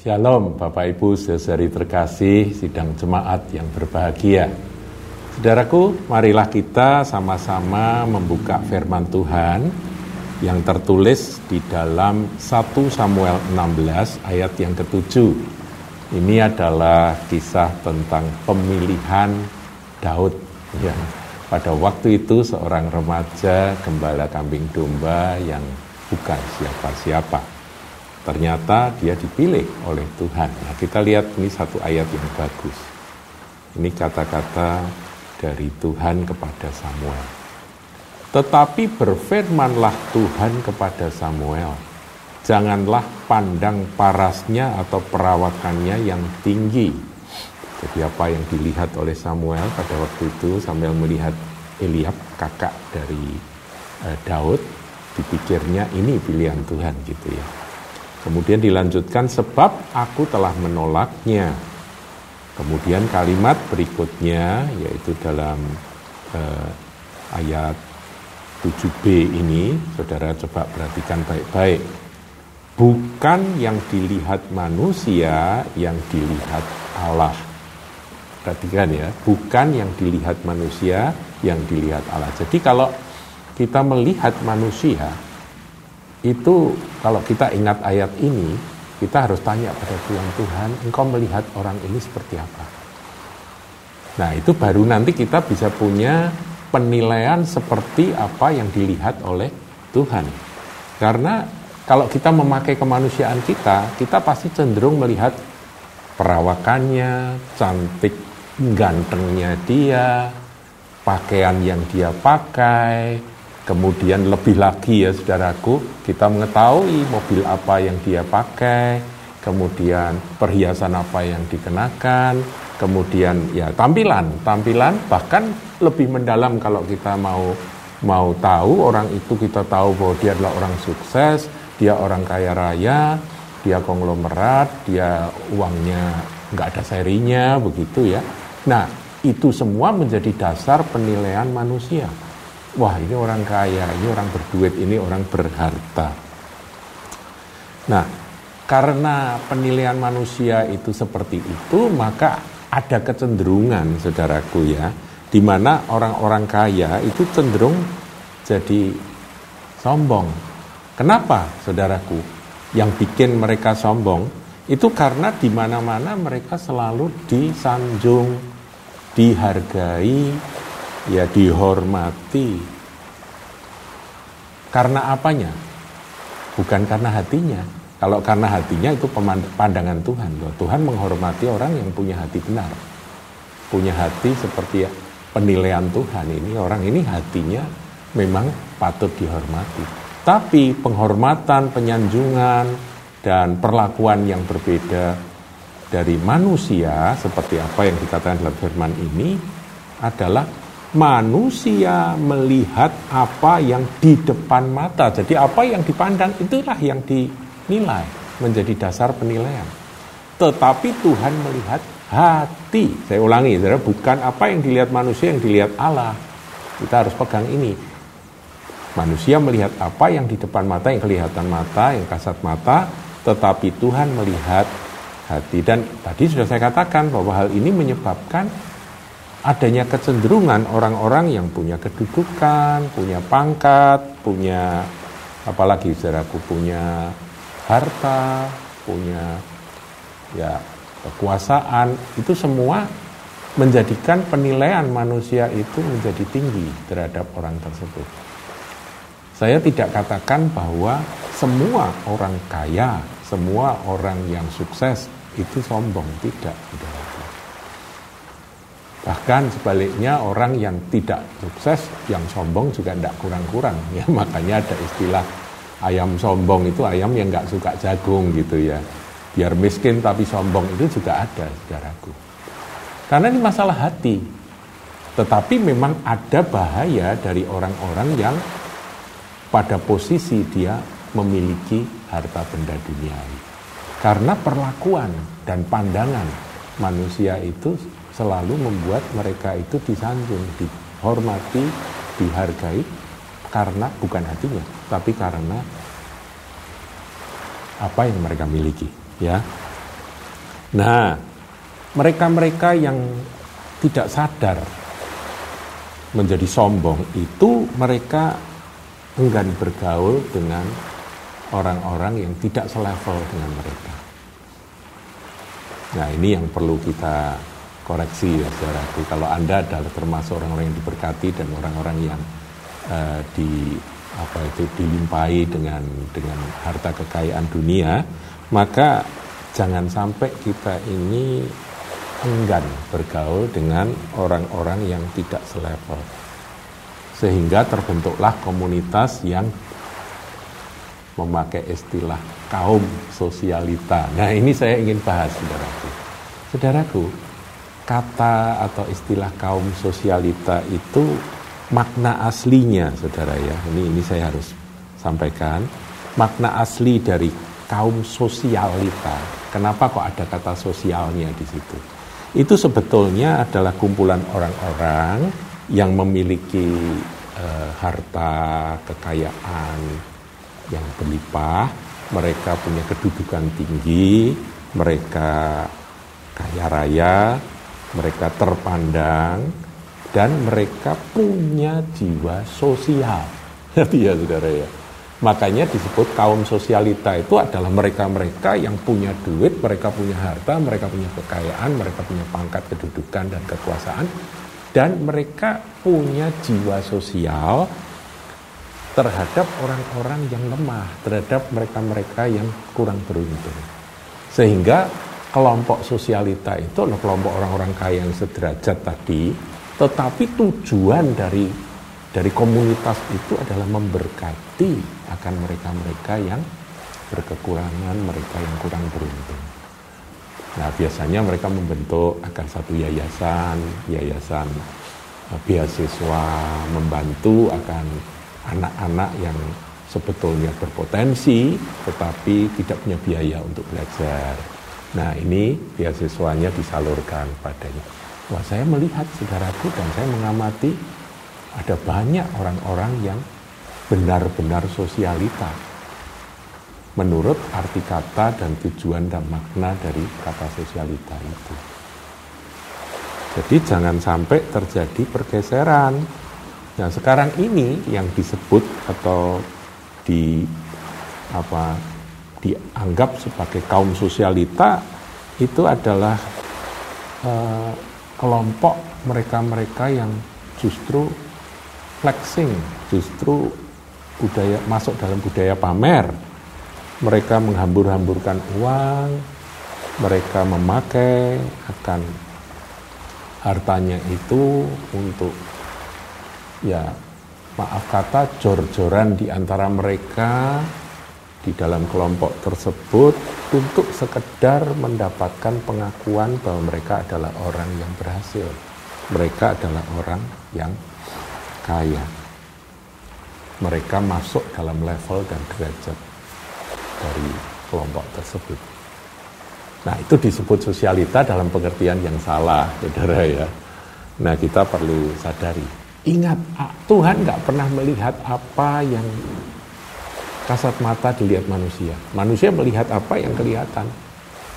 Shalom Bapak Ibu saudari terkasih sidang jemaat yang berbahagia. Saudaraku, marilah kita sama-sama membuka firman Tuhan yang tertulis di dalam 1 Samuel 16 ayat yang ketujuh. Ini adalah kisah tentang pemilihan Daud. Ya, pada waktu itu seorang remaja gembala kambing domba yang bukan siapa-siapa ternyata dia dipilih oleh Tuhan. Nah, kita lihat ini satu ayat yang bagus. Ini kata-kata dari Tuhan kepada Samuel. Tetapi berfirmanlah Tuhan kepada Samuel, janganlah pandang parasnya atau perawakannya yang tinggi. Jadi apa yang dilihat oleh Samuel pada waktu itu, Samuel melihat Eliab, kakak dari eh, Daud, dipikirnya ini pilihan Tuhan gitu ya. Kemudian dilanjutkan sebab aku telah menolaknya. Kemudian kalimat berikutnya yaitu dalam uh, ayat 7b ini, saudara coba perhatikan baik-baik. Bukan yang dilihat manusia, yang dilihat Allah. Perhatikan ya, bukan yang dilihat manusia, yang dilihat Allah. Jadi kalau kita melihat manusia, itu kalau kita ingat ayat ini, kita harus tanya pada Tuhan, Tuhan, engkau melihat orang ini seperti apa? Nah itu baru nanti kita bisa punya penilaian seperti apa yang dilihat oleh Tuhan. Karena kalau kita memakai kemanusiaan kita, kita pasti cenderung melihat perawakannya, cantik gantengnya dia, pakaian yang dia pakai, Kemudian lebih lagi ya saudaraku, kita mengetahui mobil apa yang dia pakai, kemudian perhiasan apa yang dikenakan, kemudian ya tampilan, tampilan bahkan lebih mendalam kalau kita mau mau tahu orang itu kita tahu bahwa dia adalah orang sukses, dia orang kaya raya, dia konglomerat, dia uangnya nggak ada serinya begitu ya. Nah itu semua menjadi dasar penilaian manusia wah ini orang kaya, ini orang berduit, ini orang berharta. Nah, karena penilaian manusia itu seperti itu, maka ada kecenderungan, saudaraku ya, di mana orang-orang kaya itu cenderung jadi sombong. Kenapa, saudaraku? Yang bikin mereka sombong itu karena di mana-mana mereka selalu disanjung, dihargai, ya dihormati. Karena apanya? Bukan karena hatinya. Kalau karena hatinya itu pandangan Tuhan. Tuhan menghormati orang yang punya hati benar. Punya hati seperti penilaian Tuhan ini. Orang ini hatinya memang patut dihormati. Tapi penghormatan, penyanjungan, dan perlakuan yang berbeda dari manusia seperti apa yang dikatakan dalam firman ini adalah manusia melihat apa yang di depan mata. Jadi apa yang dipandang itulah yang dinilai menjadi dasar penilaian. Tetapi Tuhan melihat hati. Saya ulangi, saudara, bukan apa yang dilihat manusia yang dilihat Allah. Kita harus pegang ini. Manusia melihat apa yang di depan mata, yang kelihatan mata, yang kasat mata, tetapi Tuhan melihat hati. Dan tadi sudah saya katakan bahwa hal ini menyebabkan adanya kecenderungan orang-orang yang punya kedudukan, punya pangkat, punya apalagi saudaraku punya harta, punya ya kekuasaan, itu semua menjadikan penilaian manusia itu menjadi tinggi terhadap orang tersebut. Saya tidak katakan bahwa semua orang kaya, semua orang yang sukses itu sombong, tidak. tidak. Bahkan sebaliknya orang yang tidak sukses, yang sombong juga tidak kurang-kurang. Ya, makanya ada istilah ayam sombong itu ayam yang nggak suka jagung gitu ya. Biar miskin tapi sombong itu juga ada, saudaraku. Karena ini masalah hati. Tetapi memang ada bahaya dari orang-orang yang pada posisi dia memiliki harta benda duniawi. Karena perlakuan dan pandangan manusia itu selalu membuat mereka itu disanjung, dihormati, dihargai karena bukan hatinya, tapi karena apa yang mereka miliki, ya. Nah, mereka-mereka yang tidak sadar menjadi sombong itu mereka enggan bergaul dengan orang-orang yang tidak selevel dengan mereka. Nah ini yang perlu kita koreksi ya saudaraku. Kalau Anda adalah termasuk orang-orang yang diberkati dan orang-orang yang uh, di apa itu dilimpahi dengan dengan harta kekayaan dunia, maka jangan sampai kita ini enggan bergaul dengan orang-orang yang tidak selevel. Sehingga terbentuklah komunitas yang memakai istilah kaum sosialita. Nah ini saya ingin bahas saudaraku. Saudaraku, kata atau istilah kaum sosialita itu makna aslinya saudara ya. Ini ini saya harus sampaikan. Makna asli dari kaum sosialita. Kenapa kok ada kata sosialnya di situ? Itu sebetulnya adalah kumpulan orang-orang yang memiliki uh, harta, kekayaan yang berlimpah, mereka punya kedudukan tinggi, mereka kaya raya, mereka terpandang, dan mereka punya jiwa sosial. ya saudara ya. Makanya disebut kaum sosialita itu adalah mereka-mereka yang punya duit, mereka punya harta, mereka punya kekayaan, mereka punya pangkat kedudukan dan kekuasaan, dan mereka punya jiwa sosial terhadap orang-orang yang lemah, terhadap mereka-mereka yang kurang beruntung. Sehingga kelompok sosialita itu adalah kelompok orang-orang kaya yang sederajat tadi, tetapi tujuan dari dari komunitas itu adalah memberkati akan mereka-mereka yang berkekurangan, mereka yang kurang beruntung. Nah, biasanya mereka membentuk akan satu yayasan, yayasan eh, beasiswa membantu akan anak-anak yang sebetulnya berpotensi tetapi tidak punya biaya untuk belajar. Nah, ini beasiswanya disalurkan padanya. Wah, saya melihat saudaraku dan saya mengamati ada banyak orang-orang yang benar-benar sosialita menurut arti kata dan tujuan dan makna dari kata sosialita itu. Jadi jangan sampai terjadi pergeseran. Nah, sekarang ini yang disebut atau di apa dianggap sebagai kaum sosialita itu adalah uh, kelompok mereka-mereka yang justru flexing, justru budaya masuk dalam budaya pamer. Mereka menghambur-hamburkan uang, mereka memakai akan hartanya itu untuk ya maaf kata jor-joran di antara mereka di dalam kelompok tersebut untuk sekedar mendapatkan pengakuan bahwa mereka adalah orang yang berhasil. Mereka adalah orang yang kaya. Mereka masuk dalam level dan derajat dari kelompok tersebut. Nah itu disebut sosialita dalam pengertian yang salah, saudara ya. Nah kita perlu sadari. Ingat, Tuhan nggak pernah melihat apa yang kasat mata dilihat manusia. Manusia melihat apa yang kelihatan.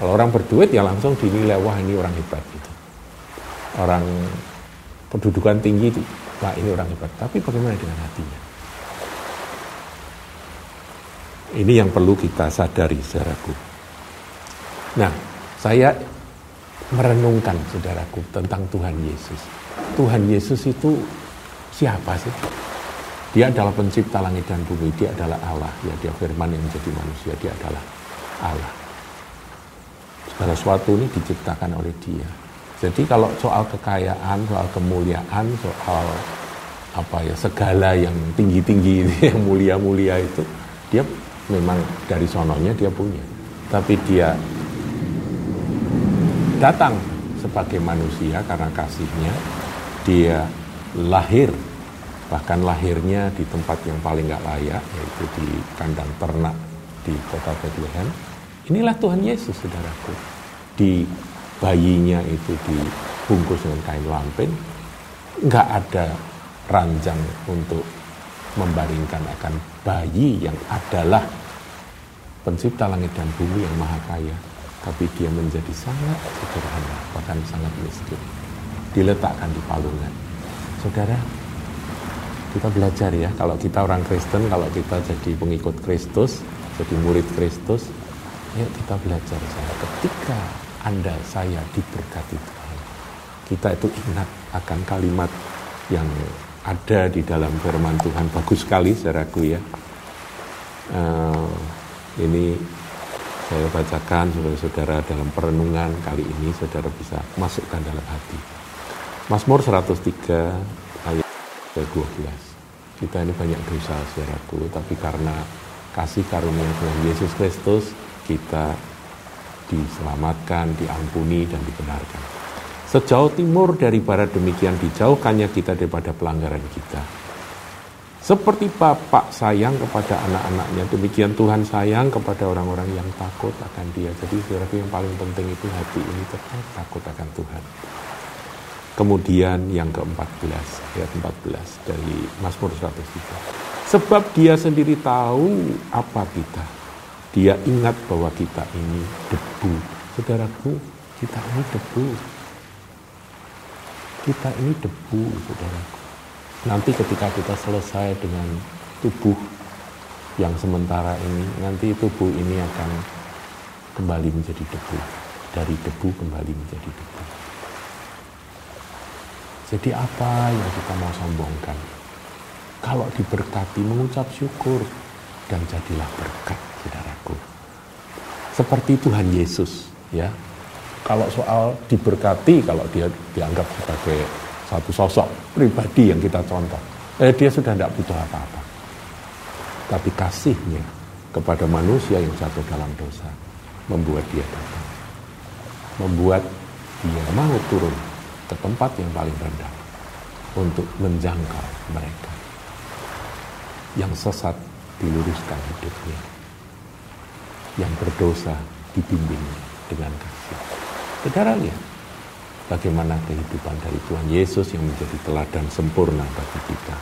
Kalau orang berduit ya langsung dinilai, wah ini orang hebat gitu. Orang pendudukan tinggi itu wah ini orang hebat. Tapi bagaimana dengan hatinya? Ini yang perlu kita sadari, saudaraku. Nah, saya merenungkan, saudaraku, tentang Tuhan Yesus. Tuhan Yesus itu siapa sih? Dia adalah pencipta langit dan bumi, dia adalah Allah. Ya, dia firman yang menjadi manusia, dia adalah Allah. Segala sesuatu ini diciptakan oleh dia. Jadi kalau soal kekayaan, soal kemuliaan, soal apa ya segala yang tinggi-tinggi yang mulia-mulia itu dia memang dari sononya dia punya. Tapi dia datang sebagai manusia karena kasihnya dia lahir bahkan lahirnya di tempat yang paling nggak layak yaitu di kandang ternak di kota Bethlehem inilah Tuhan Yesus saudaraku di bayinya itu dibungkus dengan kain lampin, nggak ada ranjang untuk membaringkan akan bayi yang adalah pencipta langit dan bumi yang maha kaya. tapi dia menjadi sangat sederhana, bahkan sangat miskin. Diletakkan di palungan. Saudara, kita belajar ya, kalau kita orang Kristen, kalau kita jadi pengikut Kristus, jadi murid Kristus, yuk kita belajar saya. Ketika Anda, saya diberkati Tuhan, kita itu ingat akan kalimat yang ada di dalam firman Tuhan. Bagus sekali, saudaraku ya. Uh, ini saya bacakan saudara-saudara dalam perenungan kali ini saudara bisa masukkan dalam hati. Mazmur 103 ayat 12. Kita ini banyak dosa saudaraku, tapi karena kasih karunia Tuhan Yesus Kristus kita diselamatkan, diampuni dan dibenarkan. Sejauh timur dari barat demikian dijauhkannya kita daripada pelanggaran kita. Seperti Bapak sayang kepada anak-anaknya, demikian Tuhan sayang kepada orang-orang yang takut akan dia. Jadi saudara yang paling penting itu hati ini tetap takut akan Tuhan. Kemudian yang ke-14, ayat 14 dari Mazmur 103. Sebab dia sendiri tahu apa kita. Dia ingat bahwa kita ini debu. Saudaraku, kita ini debu. Kita ini debu, saudaraku nanti ketika kita selesai dengan tubuh yang sementara ini, nanti tubuh ini akan kembali menjadi debu. Dari debu kembali menjadi debu. Jadi apa yang kita mau sombongkan? Kalau diberkati mengucap syukur dan jadilah berkat, saudaraku. Seperti Tuhan Yesus, ya. Kalau soal diberkati, kalau dia dianggap sebagai satu sosok pribadi yang kita contoh. Eh, dia sudah tidak butuh apa-apa. Tapi kasihnya kepada manusia yang jatuh dalam dosa membuat dia datang. Membuat dia mau turun ke tempat yang paling rendah untuk menjangkau mereka. Yang sesat diluruskan hidupnya. Yang berdosa dibimbing dengan kasih. Saudara lihat, bagaimana kehidupan dari Tuhan Yesus yang menjadi teladan sempurna bagi kita.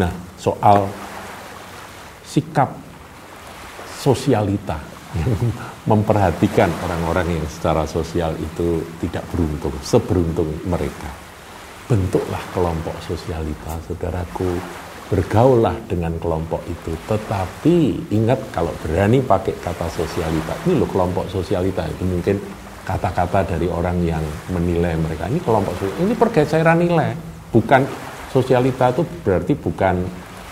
Nah, soal sikap sosialita yang memperhatikan orang-orang yang secara sosial itu tidak beruntung, seberuntung mereka. Bentuklah kelompok sosialita, saudaraku, bergaullah dengan kelompok itu. Tetapi ingat kalau berani pakai kata sosialita, ini loh kelompok sosialita itu mungkin kata-kata dari orang yang menilai mereka. Ini kelompok ini pergeseran nilai, bukan sosialita itu berarti bukan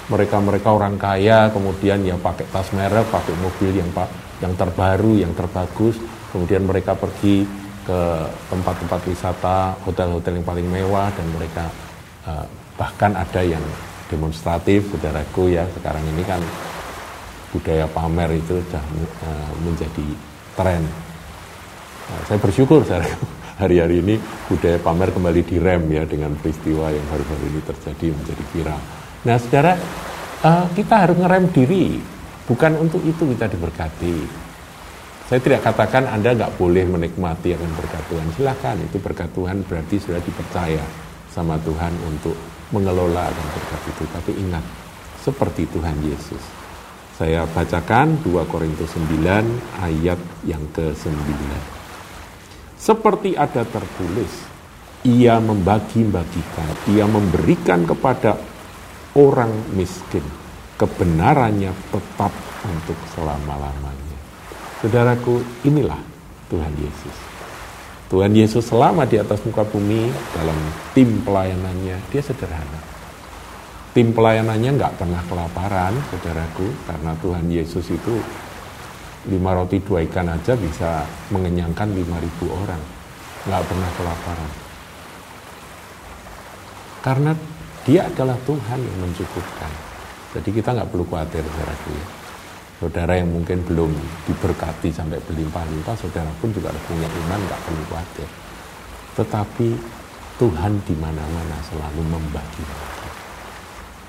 mereka-mereka orang kaya kemudian yang pakai tas merek, pakai mobil yang yang terbaru, yang terbagus, kemudian mereka pergi ke tempat-tempat wisata, hotel-hotel yang paling mewah dan mereka uh, bahkan ada yang demonstratif, saudaraku ya sekarang ini kan budaya pamer itu sudah uh, menjadi tren. Nah, saya bersyukur hari-hari ini budaya pamer kembali direm ya dengan peristiwa yang baru-baru ini terjadi menjadi viral. Nah, saudara, uh, kita harus ngerem diri, bukan untuk itu kita diberkati. Saya tidak katakan Anda nggak boleh menikmati akan berkat Tuhan. Silahkan, itu berkat Tuhan berarti sudah dipercaya sama Tuhan untuk mengelola akan berkat itu. Tapi ingat, seperti Tuhan Yesus. Saya bacakan 2 Korintus 9 ayat yang ke-9. Seperti ada tertulis, ia membagi-bagikan, ia memberikan kepada orang miskin. Kebenarannya tetap untuk selama-lamanya. Saudaraku, inilah Tuhan Yesus. Tuhan Yesus selama di atas muka bumi dalam tim pelayanannya, dia sederhana. Tim pelayanannya nggak pernah kelaparan, saudaraku, karena Tuhan Yesus itu lima roti dua ikan aja bisa mengenyangkan lima ribu orang nggak pernah kelaparan karena dia adalah Tuhan yang mencukupkan jadi kita nggak perlu khawatir saudaraku ya saudara yang mungkin belum diberkati sampai berlimpah-limpah saudara pun juga punya iman nggak perlu khawatir. Tetapi Tuhan di mana-mana selalu membagi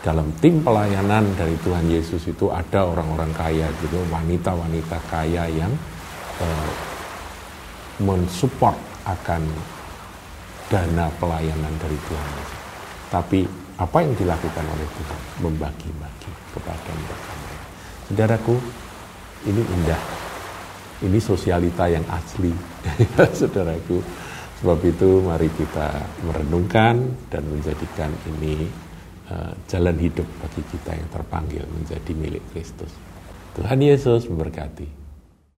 dalam tim pelayanan dari Tuhan Yesus itu ada orang-orang kaya gitu, wanita-wanita kaya yang uh, mensupport akan dana pelayanan dari Tuhan Yesus. Tapi apa yang dilakukan oleh Tuhan? Membagi-bagi kepada mereka. Saudaraku, ini indah. Ini sosialita yang asli, saudaraku. Sebab itu mari kita merenungkan dan menjadikan ini uh, jalan hidup bagi kita yang terpanggil menjadi milik Kristus. Tuhan Yesus memberkati.